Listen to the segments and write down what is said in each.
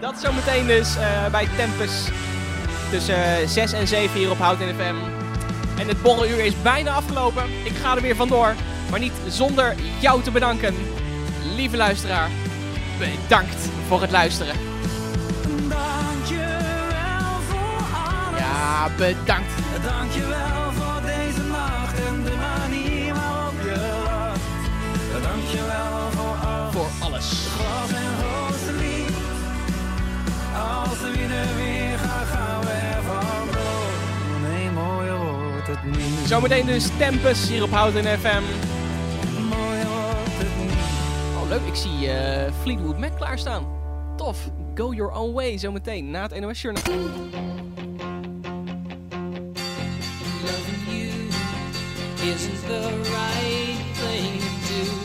Dat zometeen dus eh, bij Tempus. Tussen 6 en 7 hier op Houten FM. En het borreluur is bijna afgelopen. Ik ga er weer vandoor. Maar niet zonder jou te bedanken. Lieve luisteraar, bedankt voor het luisteren. Dankjewel voor alles. Ja, bedankt. Dankjewel voor deze nacht en de manier waarop je lacht. Dankjewel voor alles. Voor alles. Als de winter weer gaat, gaan we ervan door. Nee, mooier wordt het niet. Zometeen dus Tempus hier op Houten FM. Mooier wordt het niet. Oh, leuk. Ik zie eh, Fleetwood Mac klaarstaan. Tof. Go your own way zometeen na het NOS Journaal. Loving you isn't the right thing to do.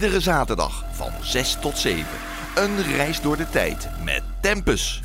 Iedere zaterdag van 6 tot 7. Een reis door de tijd met Tempus.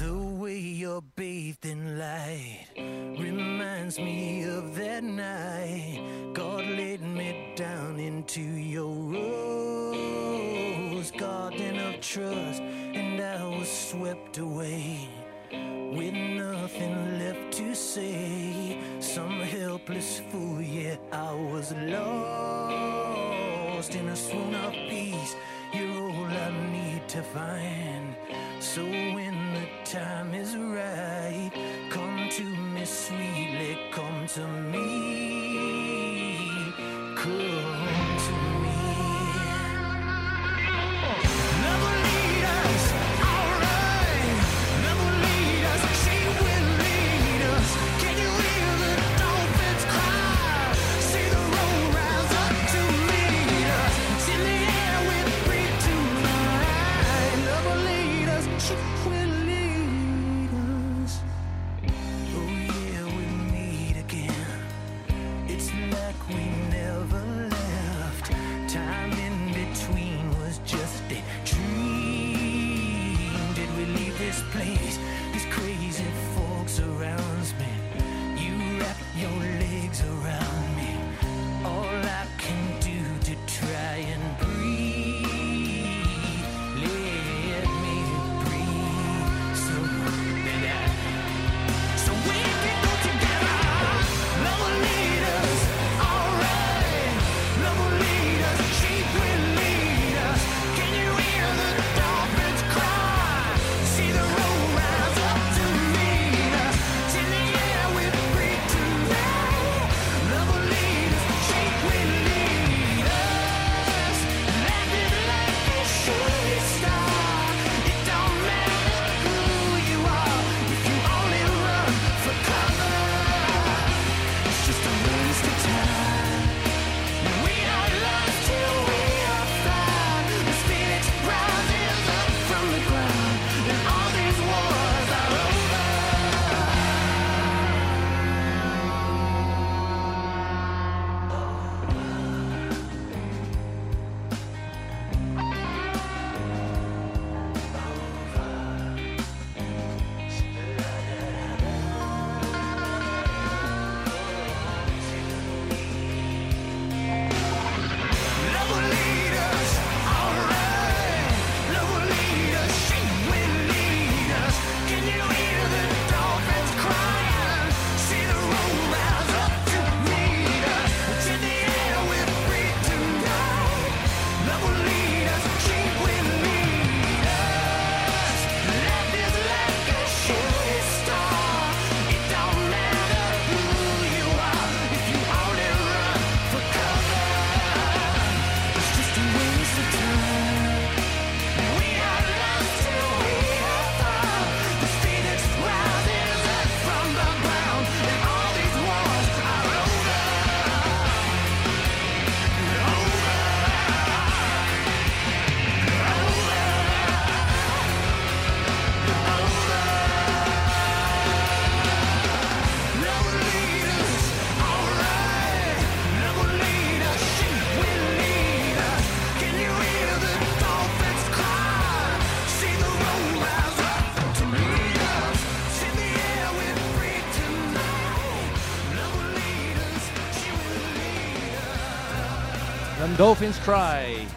Dolphins Cry.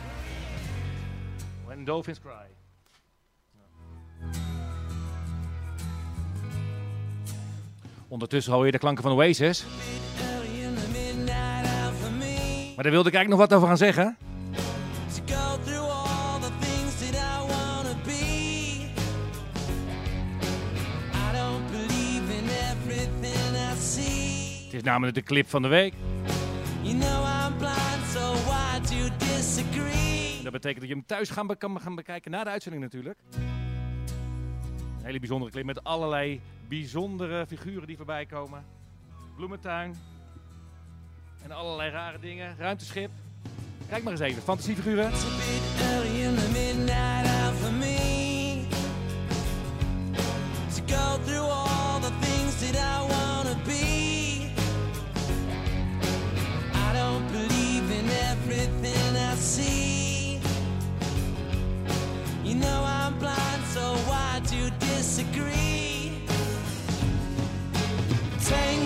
When Dolphins Cry. Ondertussen hoor je de klanken van Oasis. Maar daar wilde ik eigenlijk nog wat over gaan zeggen. Het is namelijk de clip van de week. betekent dat je hem thuis gaan kan gaan bekijken na de uitzending natuurlijk. Een hele bijzondere clip met allerlei bijzondere figuren die voorbij komen. Bloementuin. En allerlei rare dingen. Ruimteschip. Kijk maar eens even, fantasiefiguren. everything I see. know I'm blind, so why do you disagree? Take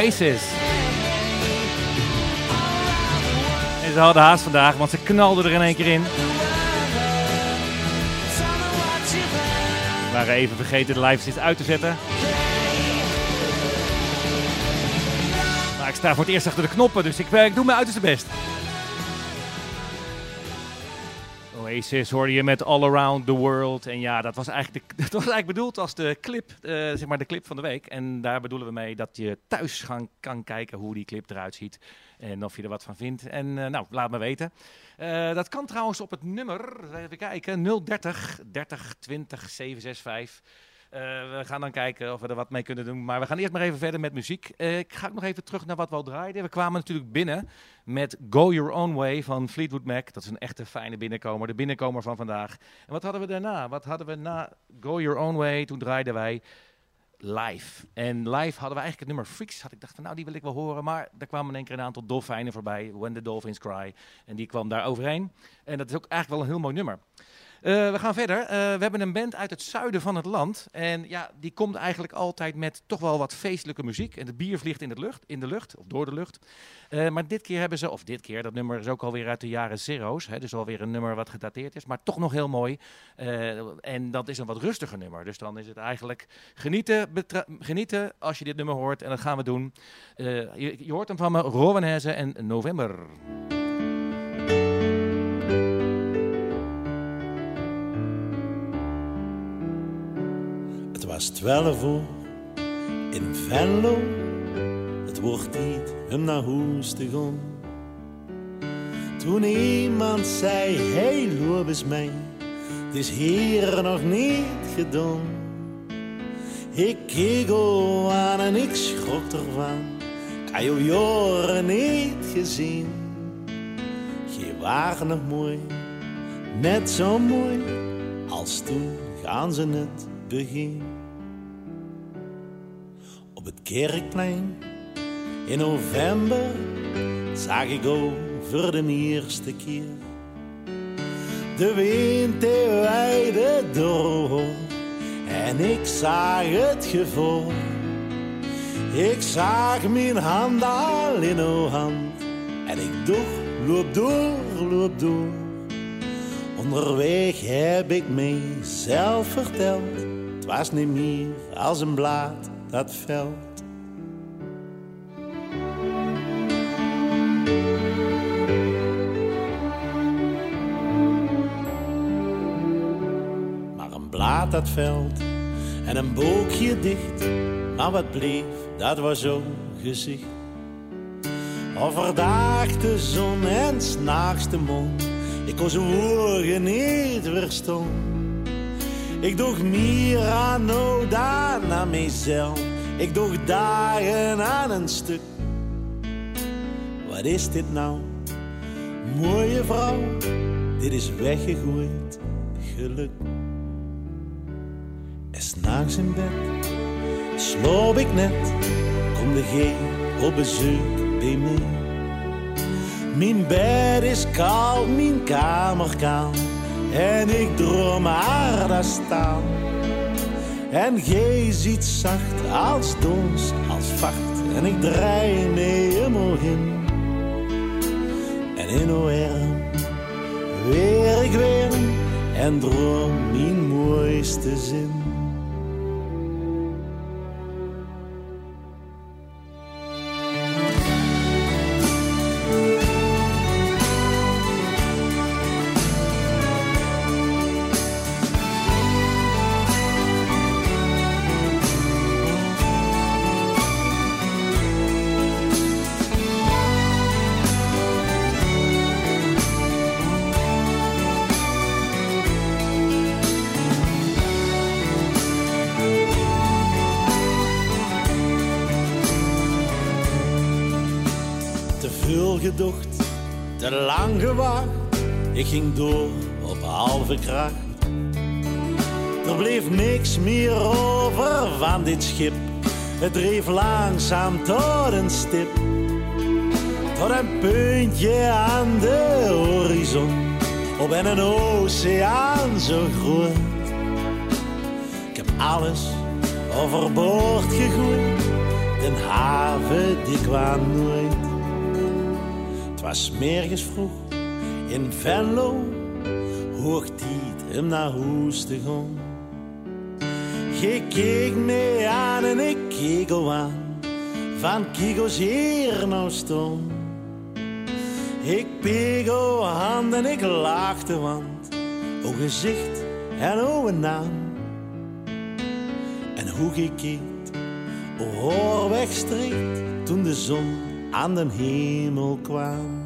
Oasis. En ze hadden haast vandaag, want ze knalden er in één keer in. We waren even vergeten de live uit te zetten. Maar ik sta voor het eerst achter de knoppen, dus ik, eh, ik doe mijn uiterste best. Oasis hoorde je met All Around the World. En ja, dat was eigenlijk, de, was eigenlijk bedoeld als de clip, eh, zeg maar de clip van de week. En daar bedoelen we mee dat je thuis kan kijken hoe die clip eruit ziet. En of je er wat van vindt. En eh, nou, laat me weten. Eh, dat kan trouwens op het nummer, even kijken, 030 30 20 765. Eh, we gaan dan kijken of we er wat mee kunnen doen. Maar we gaan eerst maar even verder met muziek. Eh, ik ga ook nog even terug naar wat we al draaiden. We kwamen natuurlijk binnen met Go Your Own Way van Fleetwood Mac. Dat is een echte fijne binnenkomer. De binnenkomer van vandaag. En wat hadden we daarna? Wat hadden we na Go Your Own Way? Toen draaiden wij live. En live hadden we eigenlijk het nummer Freaks. Had ik dacht van nou, die wil ik wel horen. Maar er kwamen in één keer een aantal dolfijnen voorbij. When the Dolphins Cry. En die kwam daar overheen. En dat is ook eigenlijk wel een heel mooi nummer. Eh, we gaan verder. Eh, we hebben een band uit het zuiden van het land. En ja, die komt eigenlijk altijd met toch wel wat feestelijke muziek. En het bier vliegt in, het lucht, in de lucht, of door de lucht. Eh, maar dit keer hebben ze, of dit keer, dat nummer is ook alweer uit de jaren zero's. Hè, dus alweer een nummer wat gedateerd is, maar toch nog heel mooi. En dat is een wat rustiger nummer. Dus dan is het eigenlijk genieten, genieten als je dit nummer hoort. En dat gaan we doen. Je, je hoort hem van me, Rowanheze en November. Was twaalf uur in Venlo. Het wordt tijd om naar huis te. Toen iemand zei, hey, loop eens mee. Het is hier nog niet gedaan. Ik keek aan en ik schrok ervan. Ik heb jou jaren niet gezien. Je waren nog mooi, net zo mooi als toen gaan ze het begin. Op het kerkplein. In november zag ik over de eerste keer de wind die weide door en ik zag het gevoel. Ik zag mijn hand al in uw hand. En ik dacht, loop door, loop door. Onderweg heb ik mezelf verteld, het was niet meer als een blaad dat veld. Maar een blaad dat veld en een boekje dicht, maar wat bleef, dat was zo'n gezicht. Overdag de zon en s'nachts de mond, ik kon zijn woorden niet verstaan. Ik nou dan aan mezelf. Ik doe dagen aan een stuk. Wat is dit nou? Mooie vrouw, dit is weggegooid geluk. En s'nachts in bed sloop ik net, kom de G op bezoek bij mij. Mijn bed is koud, mijn kamer kaal. En ik droom haar daar staan. En gij ziet zacht als dons, als vacht. En ik draai me helemaal in. En in arm weer ik weer. En droom mijn mooiste zin. Het dreef langzaam tot een stip. Tot een puntje aan de horizon. Op en een oceaan zo groot. Ik heb alles overboord gegooid. Den haven die kwam nooit. Het was mergens vroeg in Venlo, hoog hem naar huis te. Je keek me aan en ik keek al aan, van Kigo's hier nou staan. Ik peeg o hand en ik lachte, want o gezicht en o naam. En hoe je keek, o hoor toen de zon aan den hemel kwam.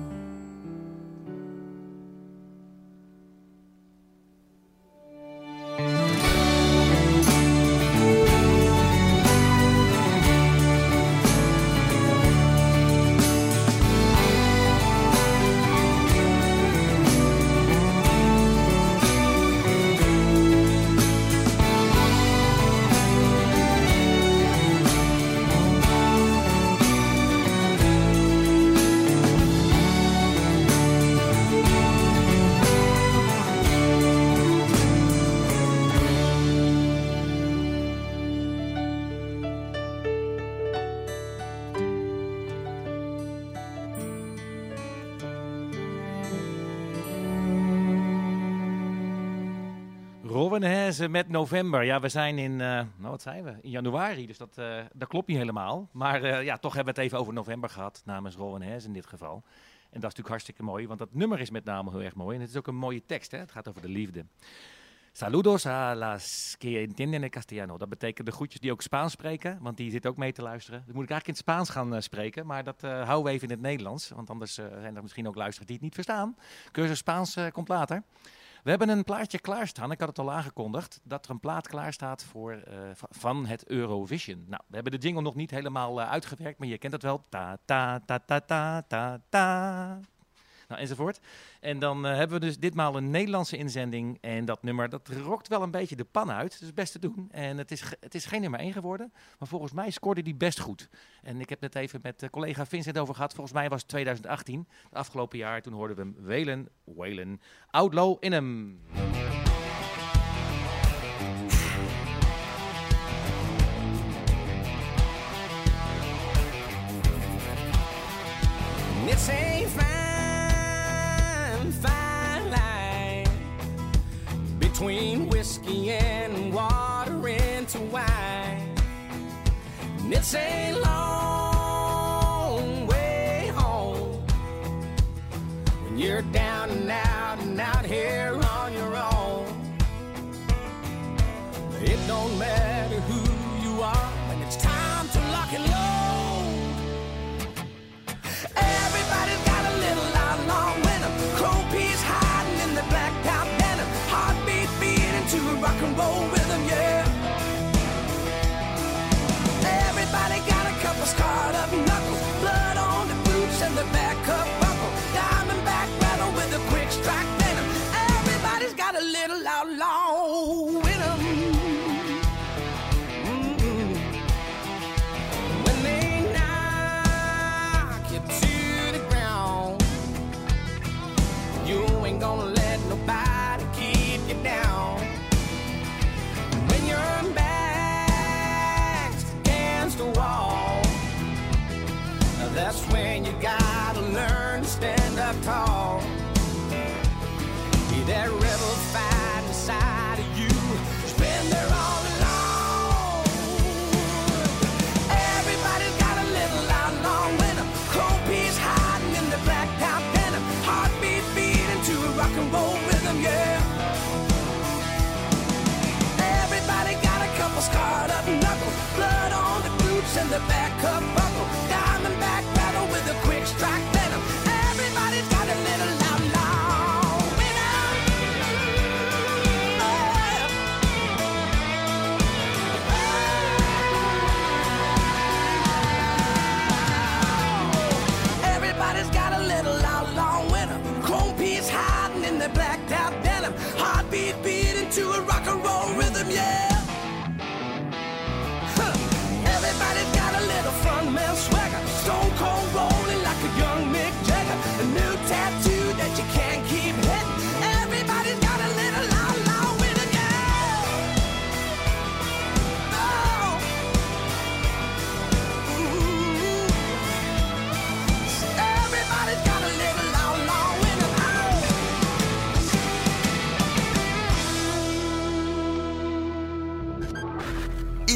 Met november. Ja, we zijn in, eh, nou wat zijn we? In januari, dus dat, eh, dat klopt niet helemaal. Maar eh, ja, toch hebben we het even over november gehad, namens Rowenhezen in dit geval. En dat is natuurlijk hartstikke mooi, want dat nummer is met name heel erg mooi. En het is ook een mooie tekst, hè? het gaat over de liefde. Saludos a las que entienden el castellano. Dat betekent de groetjes die ook Spaans spreken, want die zitten ook mee te luisteren. Dan moet ik eigenlijk in het Spaans gaan spreken, maar dat houden we even in het Nederlands. Want anders eh, zijn er misschien ook luisteraars die het niet verstaan. Cursus Spaans komt later. We hebben een plaatje klaarstaan. Ik had het al aangekondigd dat er een plaat klaarstaat voor, eh, va- van het Eurovision. Nou, we hebben de jingle nog niet helemaal eh, uitgewerkt, maar je kent het wel. Ta ta ta ta ta ta ta. Nou, enzovoort. En dan eh, hebben we dus ditmaal een Nederlandse inzending. En dat nummer, dat rokt wel een beetje de pan uit. Is best te doen. En het is, het is geen nummer 1 geworden. Maar volgens mij scoorde die best goed. En ik heb net even met eh, collega Vincent over gehad. Volgens mij was het 2018, het afgelopen jaar. Toen hoorden we hem welen, welen. Outlaw in hem. It's a long that's when you gotta learn to stand up tall. Be that rebel fight inside of you. It's been there all along. Everybody's got a little outlaw winner. Cold peas hiding in the black top denim. Heartbeat beating to a rock and roll rhythm, yeah. Everybody got a couple scarred up knuckles. Blood on the boots and the back up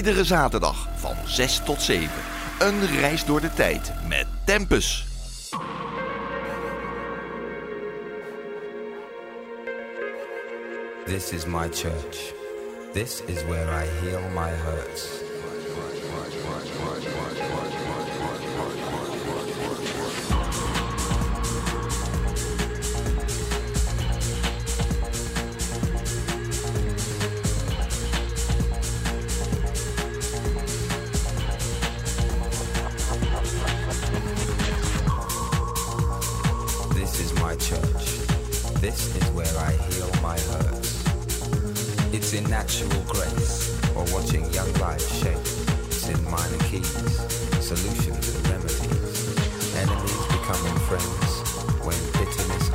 Iedere zaterdag van 6 tot 7. Een reis door de tijd met Tempus. This is my church. This is where I heal my hurts. This is where I heal my hurts. It's in natural grace or watching young lives shape. It's in minor keys, solutions and remedies. Enemies becoming friends when bitterness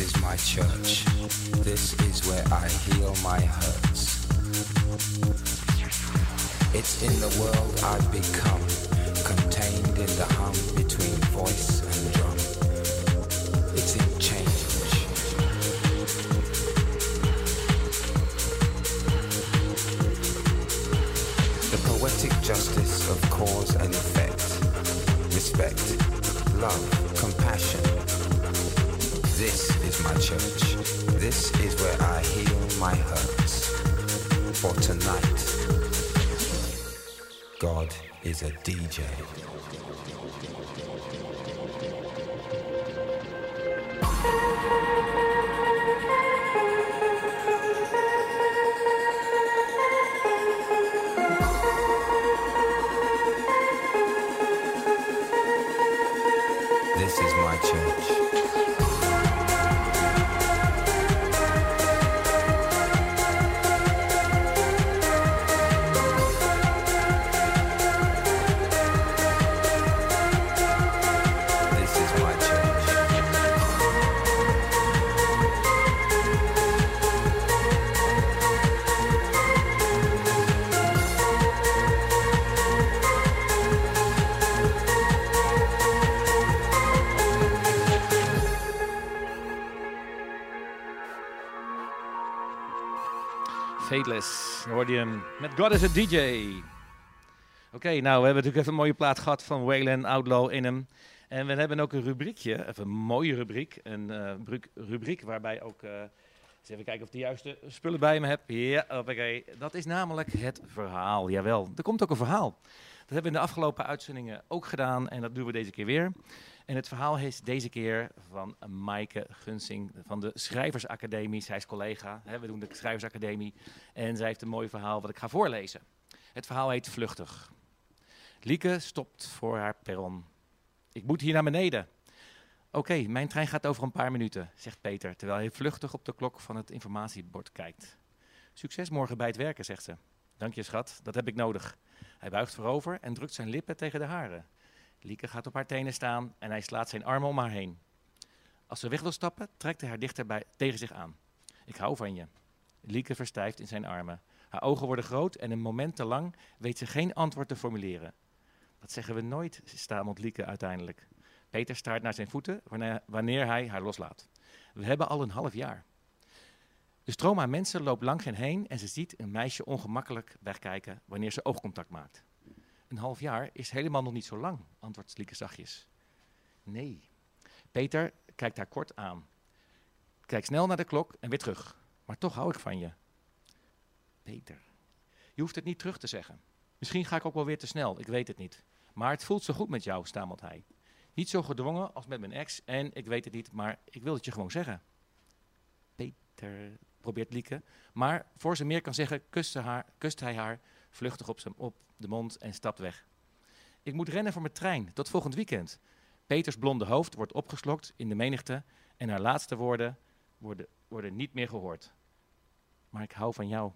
is my church. This is where I heal my hurts. It's in the world I've become, contained in the hum between voice and drum. It's in change. The poetic justice of cause and effect. Respect, love, compassion. This is my church. This is where I heal my hurts. For tonight, God is a DJ. Met God is a DJ. Oké, nou, we hebben natuurlijk even een mooie plaat gehad van Wayland Outlaw in hem. En we hebben ook een rubriekje, even een mooie rubriek. Een eh, rubriek, rubriek waarbij ook, eh, eens even kijken of ik de juiste spullen bij me heb. Ja, oké. Dat is namelijk het verhaal, jawel. Er komt ook een verhaal. Dat hebben we in de afgelopen uitzendingen ook gedaan en dat doen we deze keer weer. En het verhaal is deze keer van Maaike Gunsing van de Schrijversacademie. Zij is collega, hè, we doen de Schrijversacademie. En zij heeft een mooi verhaal wat ik ga voorlezen. Het verhaal heet Vluchtig. Lieke stopt voor haar perron. Ik moet hier naar beneden. Oké, mijn trein gaat over een paar minuten, zegt Peter, terwijl hij vluchtig op de klok van het informatiebord kijkt. Succes morgen bij het werken, zegt ze. Dank je, schat, dat heb ik nodig. Hij buigt voorover en drukt zijn lippen tegen de haren. Lieke gaat op haar tenen staan en hij slaat zijn armen om haar heen. Als ze weg wil stappen, trekt hij haar dichter bij, tegen zich aan. Ik hou van je. Lieke verstijft in zijn armen. Haar ogen worden groot en een moment te lang weet ze geen antwoord te formuleren. Dat zeggen we nooit, stamelt Lieke uiteindelijk. Peter staart naar zijn voeten wanneer, hij haar loslaat. We hebben al een half jaar. De stroom aan mensen loopt langs hen heen en ze ziet een meisje ongemakkelijk wegkijken wanneer ze oogcontact maakt. Een half jaar is helemaal nog niet zo lang, antwoordt Lieke zachtjes. Nee. Peter kijkt haar kort aan. Kijkt snel naar de klok en weer terug. Maar toch hou ik van je. Peter, je hoeft het niet terug te zeggen. Misschien ga ik ook wel weer te snel, ik weet het niet. Maar het voelt zo goed met jou, stamelt hij. Niet zo gedwongen als met mijn ex en ik weet het niet, maar ik wil het je gewoon zeggen. Peter, probeert Lieke. Maar voor ze meer kan zeggen, kust, haar, kust hij haar vluchtig op, zijn, op de mond en stapt weg. Ik moet rennen voor mijn trein, tot volgend weekend. Peters blonde hoofd wordt opgeslokt in de menigte en haar laatste woorden worden, worden niet meer gehoord. Maar ik hou van jou.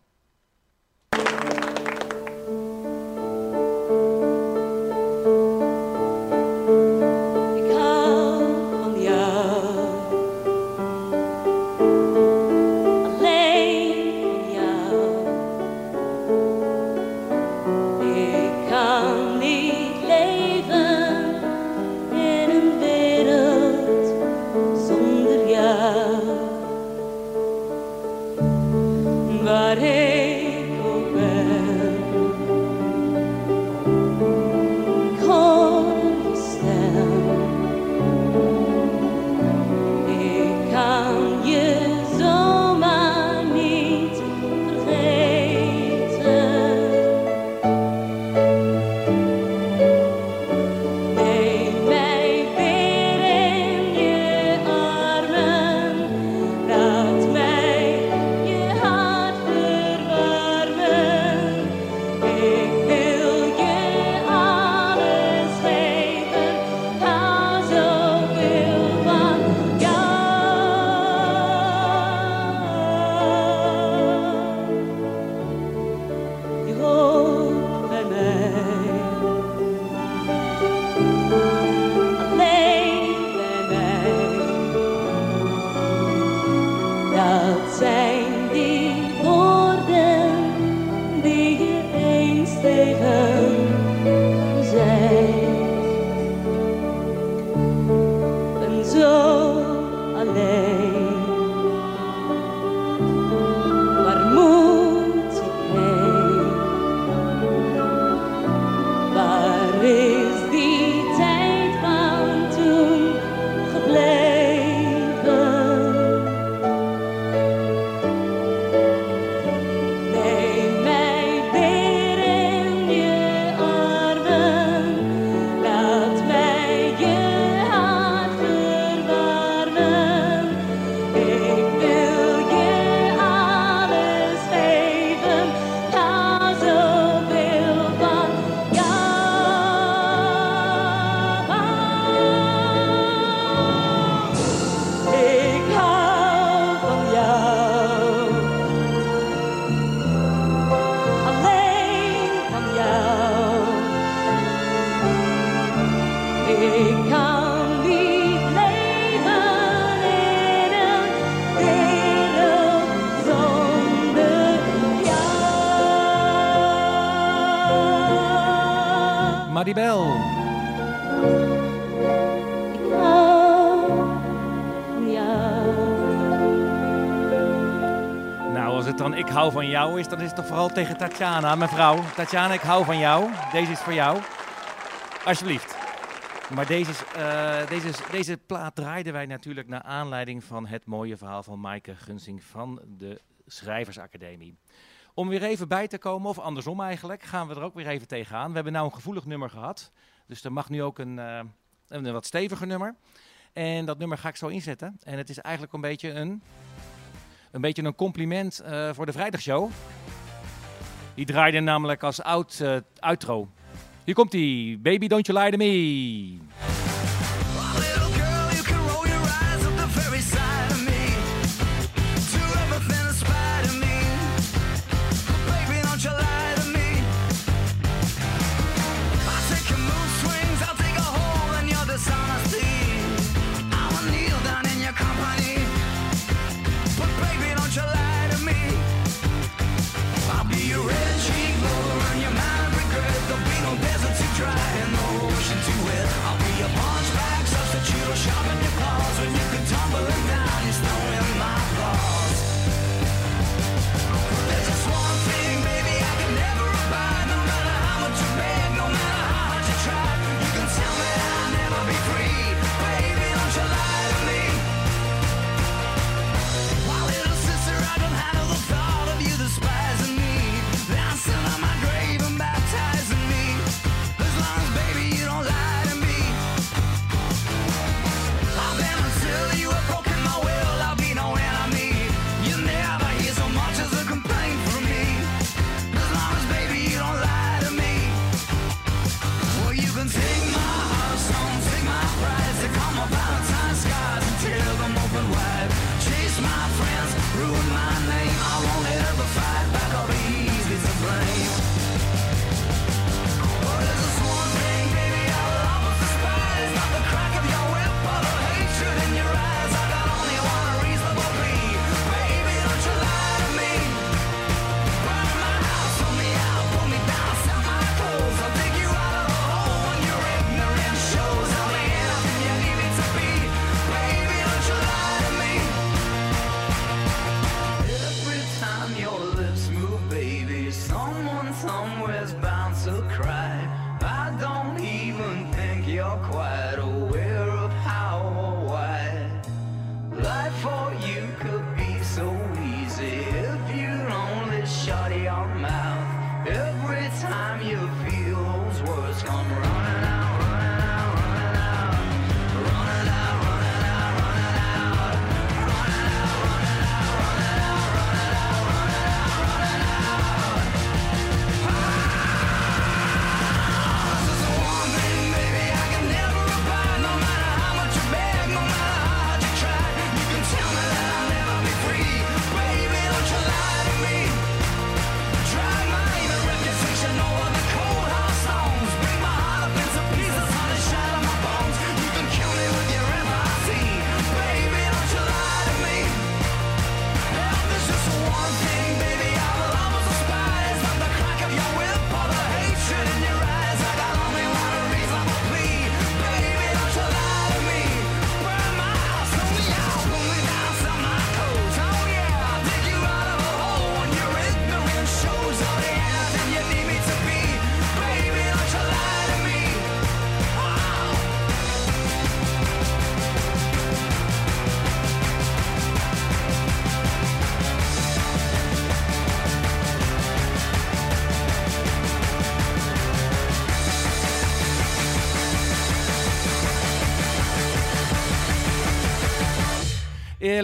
say. jou is, dan is het toch vooral tegen Tatjana, mijn vrouw. Tatjana, ik hou van jou. Deze is voor jou. Alsjeblieft. Maar deze, is, eh, deze, deze plaat draaiden wij natuurlijk naar aanleiding van het mooie verhaal van Maaike Gunsing van de Schrijversacademie. Om weer even bij te komen, of andersom eigenlijk, gaan we er ook weer even tegenaan. We hebben nou een gevoelig nummer gehad, dus er mag nu ook een, eh, een wat steviger nummer. En dat nummer ga ik zo inzetten. En het is eigenlijk een beetje een een beetje een compliment eh, voor de vrijdagshow. Die draaide namelijk als oud uh, outro. Hier komt die Baby Don't You Lie To Me.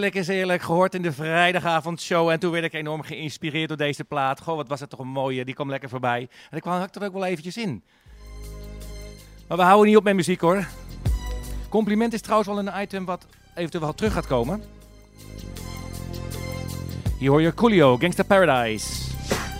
Eerlijk is eerlijk, gehoord in de vrijdagavondshow. En toen werd ik enorm geïnspireerd door deze plaat. Goh, wat was dat toch een mooie, die kwam lekker voorbij. En ik kwam er ook wel eventjes in. Maar we houden niet op met muziek hoor. Compliment is trouwens wel een item wat eventueel wel terug gaat komen. Hier hoor je Coolio, Gangsta Paradise.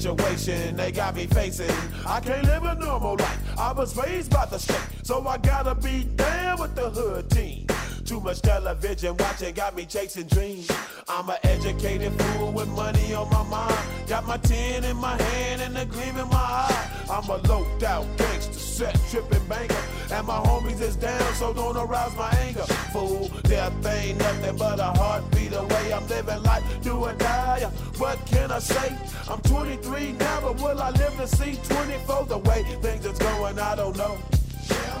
Situation they got me facing. I can't live a normal life. I was raised by the state, so I gotta be down with the hood team. Too much television watching got me chasing dreams. I'm an educated fool with money on my mind. Got my tin in my hand and a gleam in my eye. I'm a loped out gangster, set tripping banker. And my homies is down, so don't arouse my anger. Fool, death ain't nothing but a heartbeat away. I'm living life, do or die. What can I say? I'm 23 now, but will I live to see 24? The way things is going, I don't know. Tell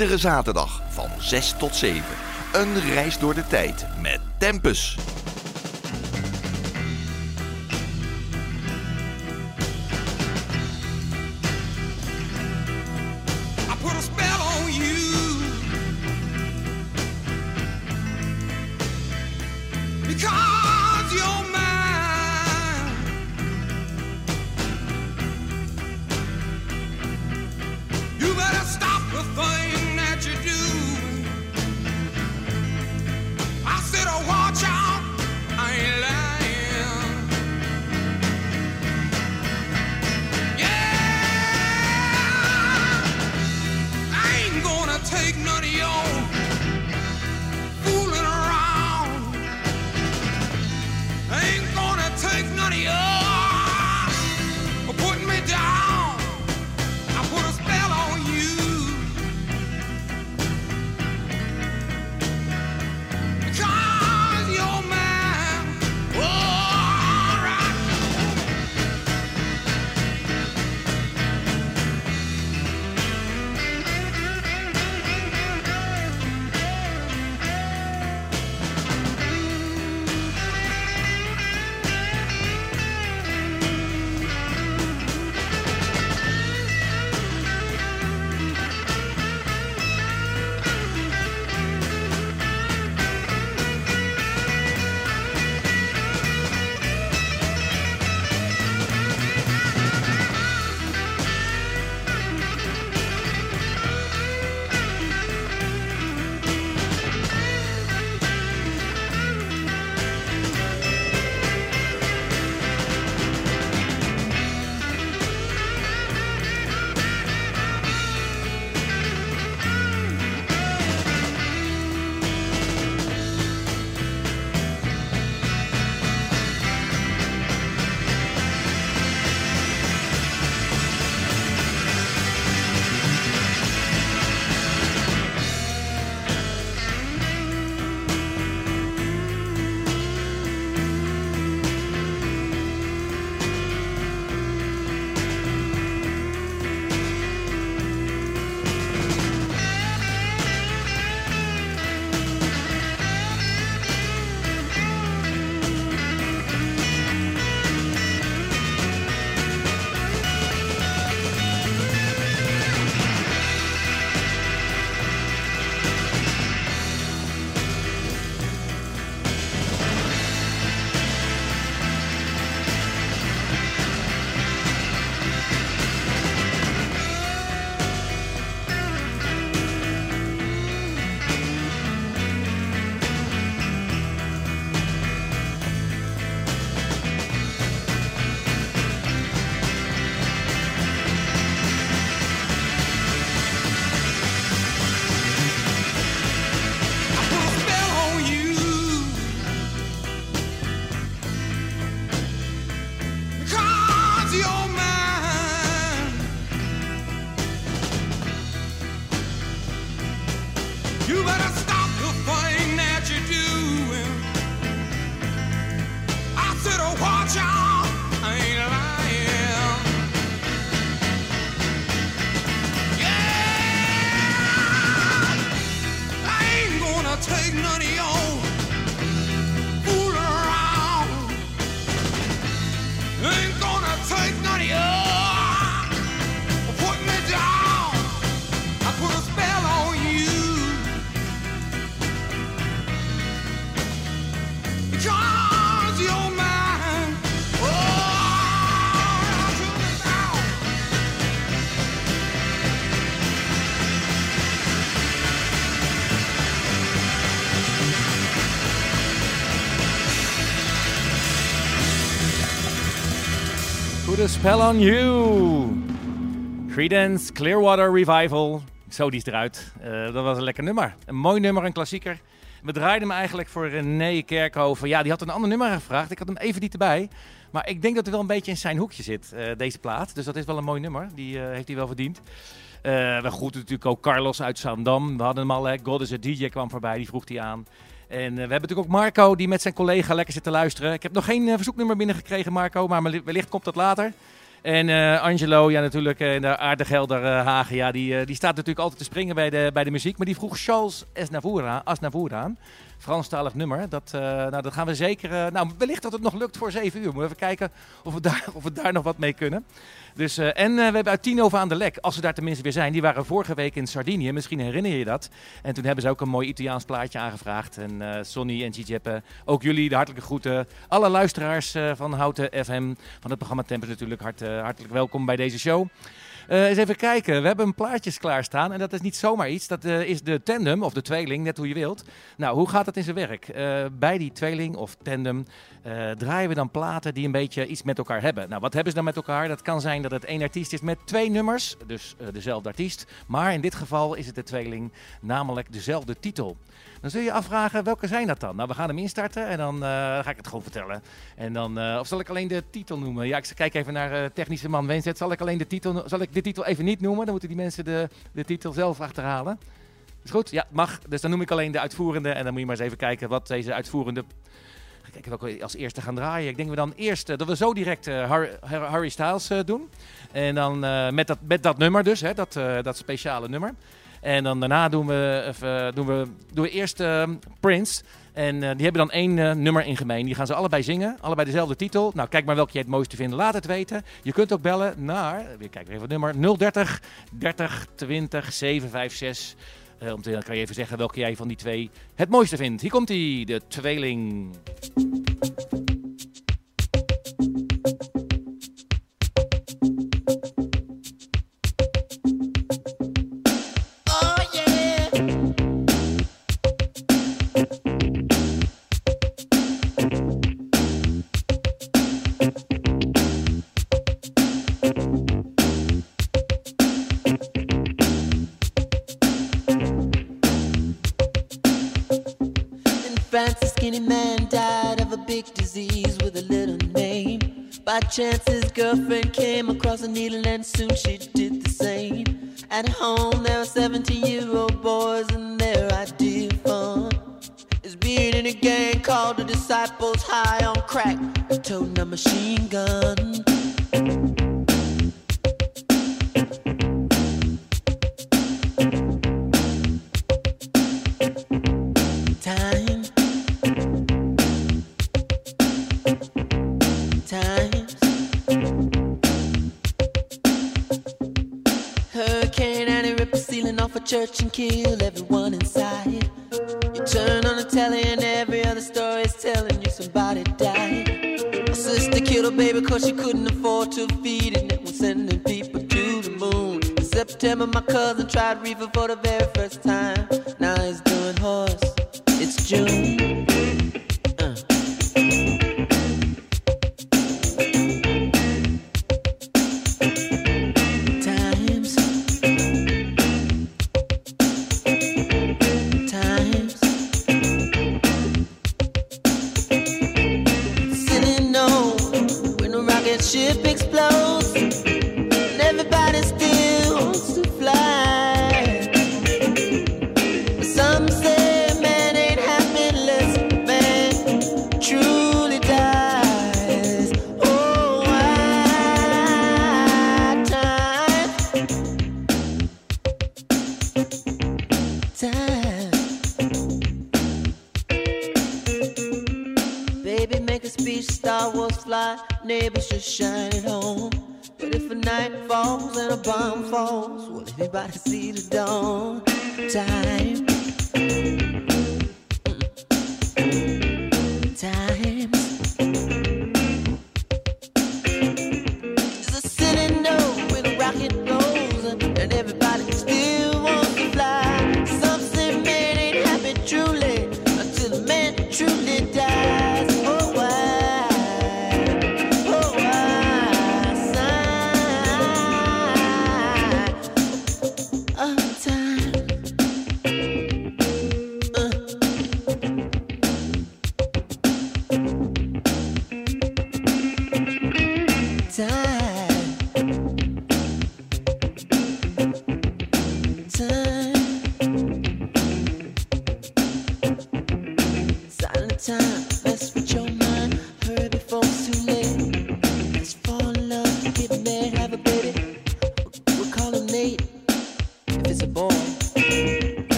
Iedere zaterdag van 6 tot 7. Een reis door de tijd met Tempus. Spell on you. Creedence Clearwater Revival. Zo, die is eruit. Eh, dat was een lekker nummer. Een mooi nummer, een klassieker. We draaiden hem eigenlijk voor René Kerkhoven. Ja, die had een ander nummer gevraagd. Ik had hem even niet erbij. Maar ik denk dat het wel een beetje in zijn hoekje zit, eh, deze plaat. Dus dat is wel een mooi nummer. Die eh, heeft hij wel verdiend. We groeten natuurlijk ook Carlos uit Zaandam. We hadden hem al, hè. God is a DJ kwam voorbij, die vroeg hij aan. En eh, we hebben natuurlijk ook Marco, die met zijn collega lekker zit te luisteren. Ik heb nog geen eh, verzoeknummer binnengekregen, Marco, maar welli- wellicht komt dat later. En eh, Angelo, ja natuurlijk, in de aardegelder eh, Hagen, ja, die, die staat natuurlijk altijd te springen bij de, bij de muziek. Maar die vroeg Charles Aznavour aan. Franstalig nummer. Dat, eh, nou, dat gaan we zeker... eh, nou, wellicht dat het nog lukt voor 7 uur. Moeten we even kijken of we daar, of we daar nog wat mee kunnen. Dus, eh, en we hebben uit Tino aan de Lek, als ze daar tenminste weer zijn. Die waren vorige week in Sardinië, misschien herinner je dat. En toen hebben ze ook een mooi Italiaans plaatje aangevraagd. En Sonny en Giuseppe, ook jullie de hartelijke groeten. Alle luisteraars van Houten FM, van het programma Tempus natuurlijk, hart, hartelijk welkom bij deze show. Eh, eens even kijken, we hebben een plaatjes klaarstaan en dat is niet zomaar iets. Dat eh, is de tandem of de tweeling, net hoe je wilt. Nou, hoe gaat het in zijn werk? Eh, bij die tweeling of tandem draaien we dan platen die een beetje iets met elkaar hebben. Nou, wat hebben ze dan met elkaar? Dat kan zijn dat het één artiest is met twee nummers, dus dezelfde artiest. Maar in dit geval is het de tweeling, namelijk dezelfde titel. Dan zul je afvragen, welke zijn dat dan? Nou, we gaan hem instarten en dan eh, ga ik het gewoon vertellen. En dan, eh, of zal ik alleen de titel noemen? Ja, ik kijk even naar eh, technische man Wenzet. Zal ik alleen de titel, zal ik de titel even niet noemen? Dan moeten die mensen de, de titel zelf achterhalen. Is goed? Ja, mag. Dus dan noem ik alleen de uitvoerende. En dan moet je maar eens even kijken wat deze uitvoerende... Ga kijken welke we als eerste gaan draaien. Ik denk we dan eerst dat we zo direct eh, Har- Har- Harry Styles doen. En dan met, dat, met dat nummer dus, hè, dat, dat speciale nummer. En dan daarna doen we, even, doen we, doen we eerst eh, Prince. En eh, die hebben dan één eh, nummer in gemeen. Die gaan ze allebei zingen. Allebei dezelfde titel. Nou, kijk maar welke jij het mooiste vindt. Laat het weten. Je kunt ook bellen naar, weer kijk weer even het nummer, 030 30 20 756. Eh, om dan kan je even zeggen welke jij van die twee het mooiste vindt. Hier komt hij, de tweeling. France, a skinny man died of a big disease with a little name. By chance, his girlfriend came across a needle, and soon she did the same. At home, there were 17 year old boys, and their idea of fun is being in a gang called the Disciples High on Crack, toting a machine gun. Church and kill everyone inside. You turn on the telly and every other story is telling you somebody died. My sister killed her baby cause she couldn't afford to feed it. And was sending people to the moon. In September, my cousin tried reefer for the very first time. Now he's doing horse. It's June. was fly, neighbors should shine at home. But if a night falls and a bomb falls, will everybody see the dawn? Time.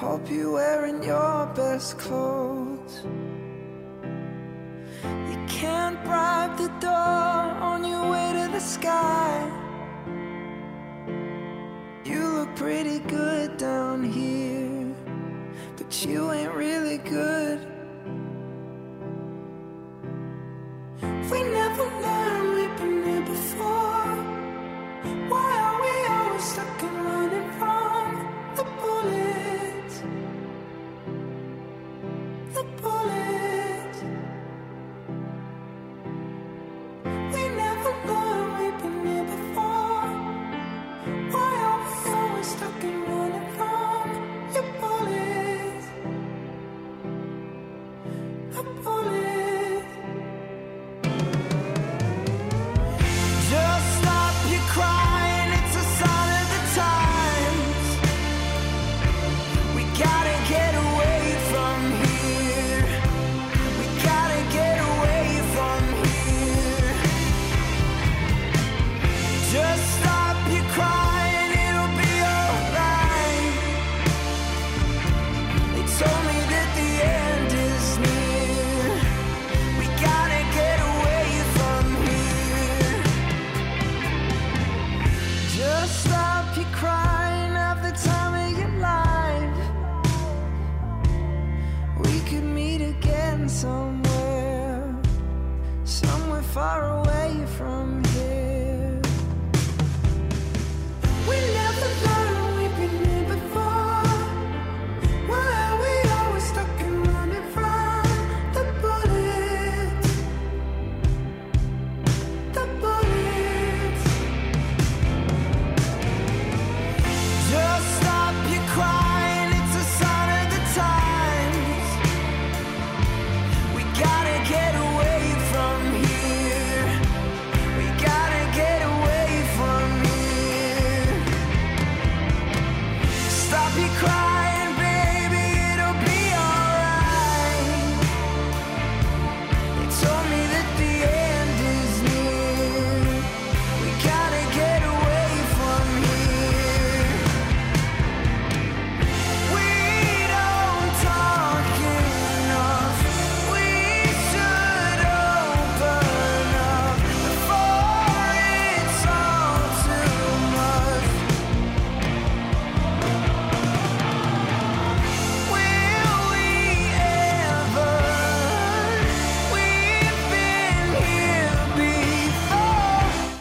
hope you're wearing your best clothes. You can't bribe the door on your way to the sky. You look pretty good down here, but you ain't really good. We never know.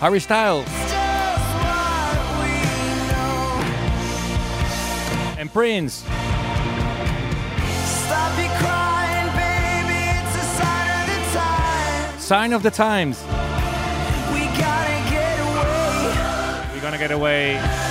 Harry Styles. And Prince. Crying, baby, of sign of the times. We gotta get away. We're gonna get away.